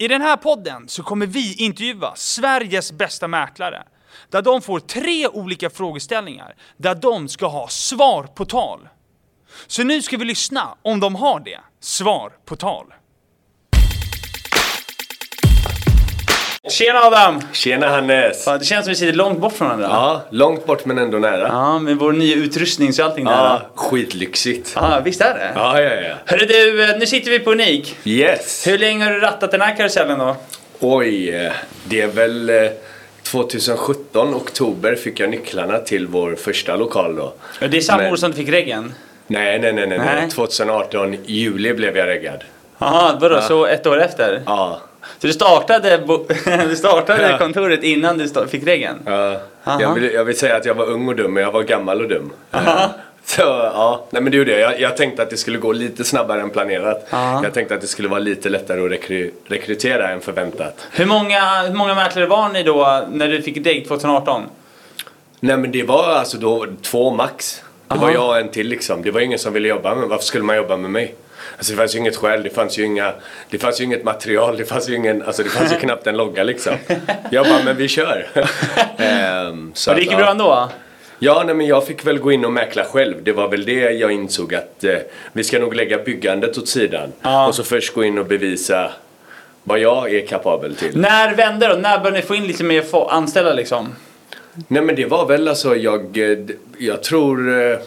I den här podden så kommer vi intervjua Sveriges bästa mäklare. Där de får tre olika frågeställningar, där de ska ha svar på tal. Så nu ska vi lyssna om de har det. Svar på tal. Tjena Adam! Tjena Hannes! Fan, det känns som vi sitter långt bort från varandra. Ja, långt bort men ändå nära. Ja, med vår nya utrustning så allting där. Ja, skitlyxigt. Ja, visst är det? Ja, ja, ja. Hörru du, eh, nu sitter vi på Unik. Yes! Hur länge har du rattat den här karusellen då? Oj, eh, det är väl eh, 2017, oktober, fick jag nycklarna till vår första lokal då. Ja, Det är samma Men- år som du fick reggen? Nej, nej, nej, nej, Nej. nej. 2018, juli blev jag reggad. Jaha, vadå, så ett år efter? Ja. Så du startade, du startade Ja. kontoret innan du fick reggen? ja. Aha. Jag, vill, jag vill säga att jag var ung och dum, men jag var gammal och dum. Aha. Så, ja. Nej, men det ju det. Jag, jag tänkte att det skulle gå lite snabbare än planerat. Ja. Jag tänkte att det skulle vara lite lättare att rekry, rekrytera än förväntat. Hur många, hur många mäklare var ni då när du fick regg 2018? Nej men det var alltså då två max. Det var Aha. jag och en till liksom. Det var ingen som ville jobba med Varför skulle man jobba med mig? Alltså det fanns ju inget skäl, det fanns ju inga Det fanns ju inget material, det fanns ju ingen Alltså det fanns ju knappt en logga liksom. Jag bara, men vi kör. Ehm, så Och det att, gick ja. bra ändå? Ja, nej, men jag fick väl gå in och mäkla själv. Det var väl det jag insåg att eh, vi ska nog lägga byggandet åt sidan. Ja. Och så först gå in och bevisa vad jag är kapabel till. När vände då? När började ni få in lite mer anställda liksom? Nej men det var väl alltså jag, eh, jag tror eh,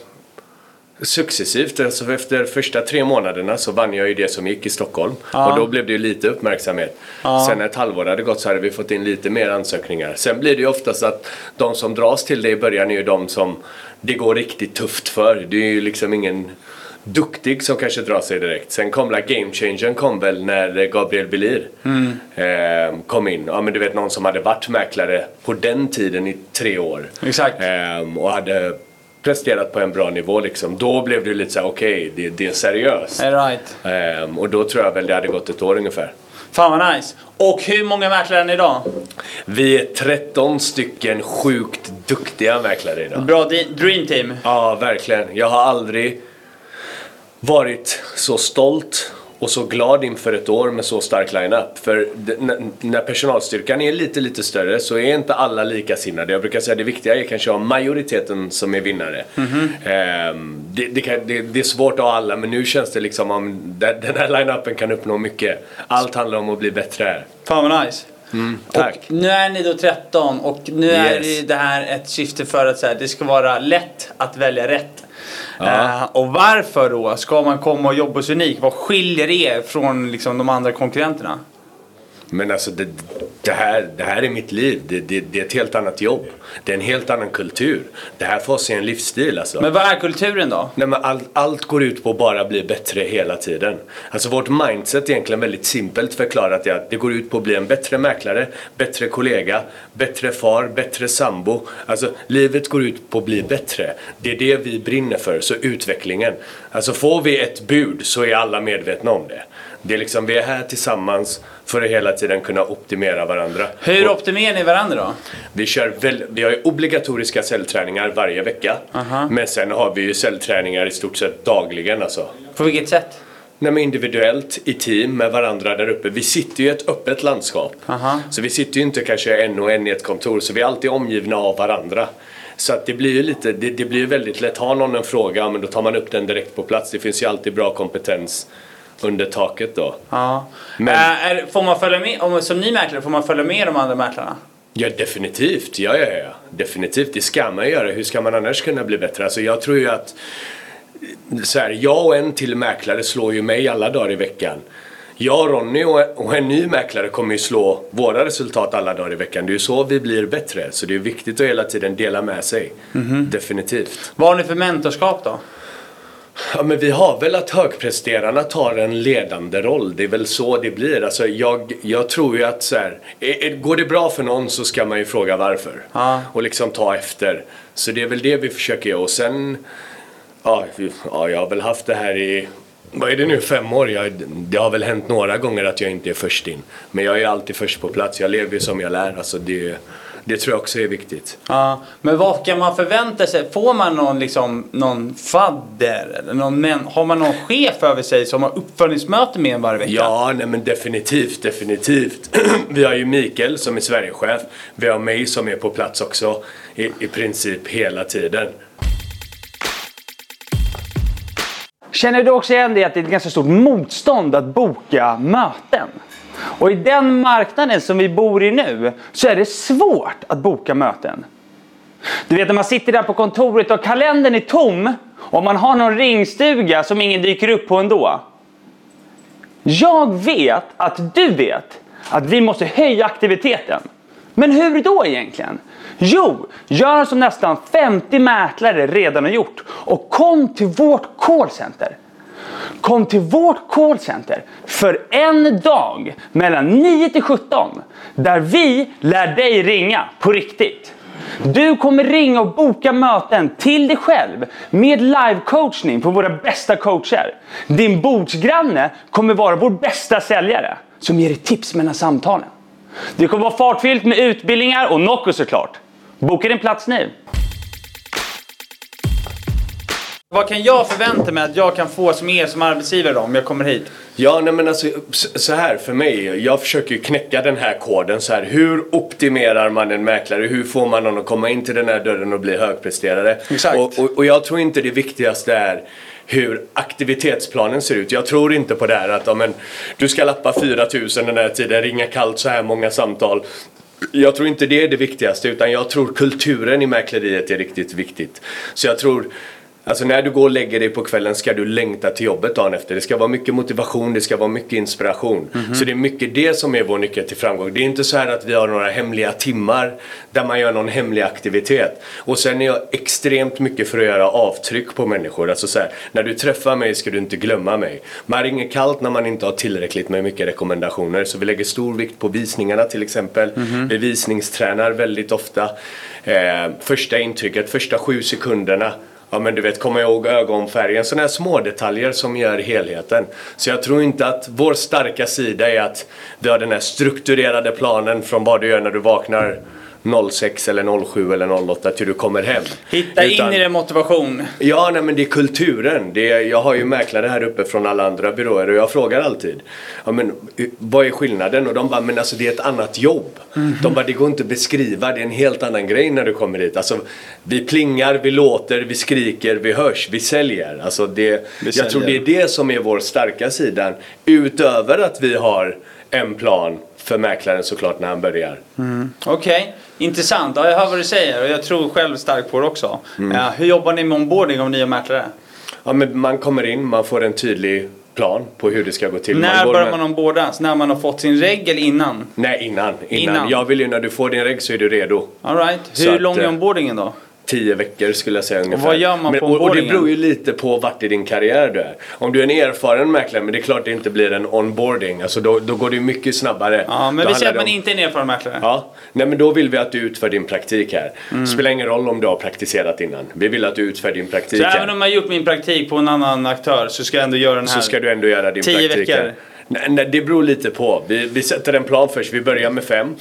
successivt, alltså efter första tre månaderna så vann jag ju det som gick i Stockholm. Ja. Och då blev det ju lite uppmärksamhet. Ja. Sen när ett halvår hade gått så hade vi fått in lite mer ansökningar. Sen blir det ju oftast att de som dras till det i början är ju de som det går riktigt tufft för. Det är ju liksom ingen duktig som kanske drar sig direkt. Sen kom la game changern kom väl när eh, Gabriel Belir eh, kom in. Ja men du vet någon som hade varit mäklare på den tiden i tre år. Exakt. Ehm, och hade presterat på en bra nivå liksom. Då blev det lite såhär, okej, det, det är seriöst. Right. Ehm, och då tror jag väl det hade gått ett år ungefär. Fan vad nice. Och hur många mäklare är ni idag? Vi är 13 stycken sjukt duktiga mäklare idag. Bra dream team. Ja, verkligen. Jag har aldrig varit så stolt och så glad inför ett år med så stark line-up. För när personalstyrkan är lite, lite större så är inte alla likasinnade. Jag brukar säga att det viktiga är kanske att ha majoriteten som är vinnare. Ehm, det, det, kan, det, det är svårt att ha alla, men nu känns det liksom om den här line-upen kan uppnå mycket. Allt handlar om att bli bättre här. Fan vad nice. Tack. Och nu är ni då 13 och nu är Yes. det- det här ett syfte för att så här, det ska vara lätt att välja rätt. Ja. Eh, och varför då ska man komma och jobba hos Unik? Vad skiljer er från liksom, de andra konkurrenterna? Men alltså det, det, här, det här är mitt liv. Det, det, det är ett helt annat jobb. Det är en helt annan kultur. Det här för oss är en livsstil alltså. Men vad är kulturen då? Nej, men all, allt går ut på att bara bli bättre hela tiden. Alltså vårt mindset är egentligen väldigt simpelt förklarat. Är att det går ut på att bli en bättre mäklare, bättre kollega, bättre far, bättre sambo. Alltså livet går ut på att bli bättre. Det är det vi brinner för, så utvecklingen. Alltså får vi ett bud så är alla medvetna om det. Det är liksom, vi är här tillsammans för att hela tiden kunna optimera varandra. Hur Och optimerar ni varandra då? vi, kör väl, vi har obligatoriska cellträningar varje vecka. Aha. Men sen har vi ju cellträningar i stort sett dagligen alltså. På vilket sätt? Nej, individuellt, i team, med varandra där uppe. Vi sitter ju i ett öppet landskap. Aha. Så vi sitter ju inte kanske en och en i ett kontor, så vi är alltid omgivna av varandra. Så att det blir ju lite, det, det blir väldigt lätt. Har någon en fråga, men då tar man upp den direkt på plats. Det finns ju alltid bra kompetens under taket då. Ja. Men- Eh, är, får man följa med, om, som ny mäklare, får man följa med de andra mäklarna? Ja, definitivt. Ja, ja, ja. Definitivt. Det ska man göra. Hur ska man annars kunna bli bättre? Alltså, jag tror ju att så här, jag och en till mäklare slår ju mig alla dagar i veckan. Jag och Ronny och en ny mäklare kommer ju slå våra resultat alla dagar i veckan. Det är ju så vi blir bättre. Så det är viktigt att hela tiden dela med sig. Definitivt. Vad har ni för mentorskap då? Ja, men vi har väl att högpresterarna tar en ledande roll. Det är väl så det blir. Alltså, jag, jag tror ju att så här, är- är- går det bra för någon så ska man ju fråga varför. Ja. Och liksom ta efter. Så det är väl det vi försöker göra. Och sen, ja, ja, jag har väl haft det här i, vad är det nu, fem år? Jag, det har väl hänt några gånger att jag inte är först in. Men jag är alltid först på plats. Jag lever ju som jag lär. Alltså det, Det tror jag också är viktigt. Ja, men vad kan man förvänta sig? Får man någon, liksom, någon fadder? Eller någon män, har man någon chef över sig som har uppföljningsmöte med en varje vecka? Ja, nej men definitivt, definitivt. vi har ju Mikael som är Sverigechef. Vi har mig som är på plats också i, i princip hela tiden. Känner du också igen det att det är ett ganska stort motstånd att boka möten? Och i den marknaden som vi bor i nu så är det svårt att boka möten. Du vet när man sitter där på kontoret och kalendern är tom och man har någon ringstuga som ingen dyker upp på ändå. Jag vet att du vet att vi måste höja aktiviteten. Men hur då egentligen? Jo, gör som nästan 50 mäklare redan har gjort och kom till vårt callcenter. Kom till vårt callcenter för en dag mellan 9 till 17 där vi lär dig ringa på riktigt. Du kommer ringa och boka möten till dig själv med live-coachning på våra bästa coacher. Din bordsgranne kommer vara vår bästa säljare som ger dig tips mellan samtalen. Det kommer vara fartfyllt med utbildningar och Nocco såklart. Boka din plats nu! Vad kan jag förvänta mig att jag kan få som er som arbetsgivare då, om jag kommer hit? Ja, nej men alltså så här för mig. Jag försöker ju knäcka den här koden så här. Hur optimerar man en mäklare? Hur får man någon att komma in till den här dörren och bli högpresterare? Exakt. Och, och, och jag tror inte det viktigaste är hur aktivitetsplanen ser ut. Jag tror inte på det här att ja, du ska lappa 4000 den här tiden, ringa kallt så här många samtal. Jag tror inte det är det viktigaste utan jag tror kulturen i mäkleriet är riktigt viktigt. Så jag tror Alltså när du går och lägger dig på kvällen ska du längta till jobbet dagen efter. Det ska vara mycket motivation, det ska vara mycket inspiration. Mm -hmm. Så det är mycket det som är vår nyckel till framgång. Det är inte så här att vi har några hemliga timmar där man gör någon hemlig aktivitet. Och sen är jag extremt mycket för att göra avtryck på människor. Alltså så här, när du träffar mig ska du inte glömma mig. Man ringer kallt när man inte har tillräckligt med mycket rekommendationer. Så vi lägger stor vikt på visningarna till exempel. Mm -hmm. Vi visningstränar väldigt ofta. Eh, första intrycket, första sju sekunderna ja men du vet, komma ihåg ögonfärgen. Sådana här små detaljer som gör helheten. Så jag tror inte att vår starka sida är att du har den här strukturerade planen från vad du gör när du vaknar 06 eller 07 eller 08 till du kommer hem. Hitta Utan, in i det motivation. Ja, nej, men det är kulturen. Det är, jag har ju mäklare här uppe från alla andra byråer och jag frågar alltid. Ja, men, vad är skillnaden? Och de bara, men alltså det är ett annat jobb. Mm -hmm. De bara, det går inte att beskriva. Det är en helt annan grej när du kommer hit. Alltså, vi plingar, vi låter, vi skriker, vi hörs, vi säljer. Alltså det, vi jag säljer. tror det är det som är vår starka sida. Utöver att vi har en plan för mäklaren såklart när han börjar. Mm. Okej, okay. Intressant. Ja, jag hör vad du säger och jag tror själv starkt på det också. Mm. Ja, hur jobbar ni med onboarding av nya mäklare? Ja, men man kommer in, man får en tydlig plan på hur det ska gå till. När man börjar man ombordas? När man har fått sin reg eller innan? Nej, innan, innan. innan. Jag vill ju när du får din reg så är du redo. All right. Hur lång är eh, onboardingen då? Tio veckor skulle jag säga ungefär. Och vad gör man men, på och, och det beror ju lite på vart i din karriär du är. Om du är en erfaren mäklare, men det är klart det inte blir en onboarding. Alltså då, då går det ju mycket snabbare. Ja, men då vi säger att man om... inte är en erfaren mäklare. Ja, nej men då vill vi att du utför din praktik här. Mm. Spelar ingen roll om du har praktiserat innan. Vi vill att du utför din praktik så här. även om jag har gjort min praktik på en annan aktör så ska jag ändå göra den här? Så ska du ändå göra din tio praktik veckor. här. Nej, det beror lite på. Vi, vi sätter en plan först. Vi börjar med fem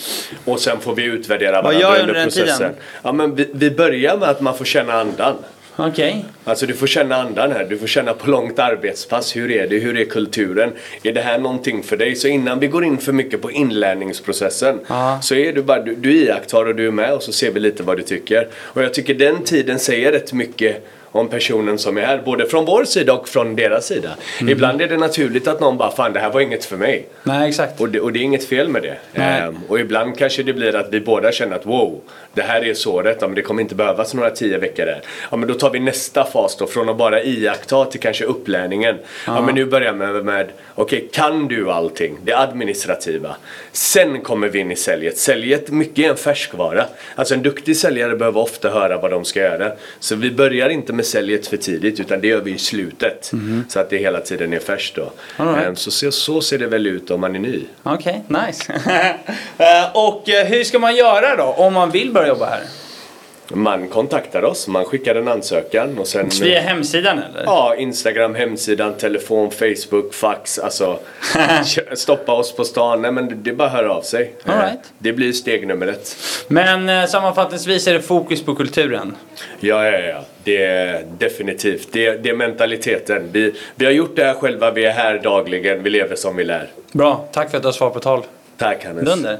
och sen får vi utvärdera varandra Vad gör under den processen. Tiden? Ja, men vi, vi börjar med att man får känna andan. Okej. Okay. Alltså du får känna andan här. Du får känna på långt arbetspass. Hur är det? Hur är kulturen? Är det här någonting för dig? Så innan vi går in för mycket på inlärningsprocessen Aha. så är du bara, du, du iakttar och du är med och så ser vi lite vad du tycker. Och jag tycker den tiden säger rätt mycket om personen som är här. Både från vår sida och från deras sida. Mm. Ibland är det naturligt att någon bara Fan det här var inget för mig. Nej exakt. Och det, och det är inget fel med det. Ehm, och ibland kanske det blir att vi båda känner att wow, det här är såret. Ja, men det kommer inte behövas några tio veckor där. Ja men då tar vi nästa fas då. Från att bara iaktta till kanske upplärningen. Ja, ja men nu börjar vi med, okej okay, kan du allting? Det administrativa. Sen kommer vi in i säljet. Säljet mycket är en färskvara. Alltså en duktig säljare behöver ofta höra vad de ska göra. Så vi börjar inte med med säljet för tidigt utan det gör vi i slutet. Mm. Så att det hela tiden är färskt då. Right. Um, så, så ser det väl ut om man är ny. Okej, okay, nice. uh, och uh, hur ska man göra då om man vill börja jobba här? Man kontaktar oss, man skickar en ansökan och sen... Via hemsidan eller? Ja, Instagram, hemsidan, telefon, Facebook, fax. Alltså, stoppa oss på stan. Nej men det- är bara att höra av sig. All Eh, right. Det blir steg nummer ett. Men eh, sammanfattningsvis är det fokus på kulturen. Ja, ja, ja. Det är definitivt. Det, det är mentaliteten. Vi, vi har gjort det här själva, vi är här dagligen, vi lever som vi lär. Bra, tack för att du har svar på tal. Tack Hannes. Dunder.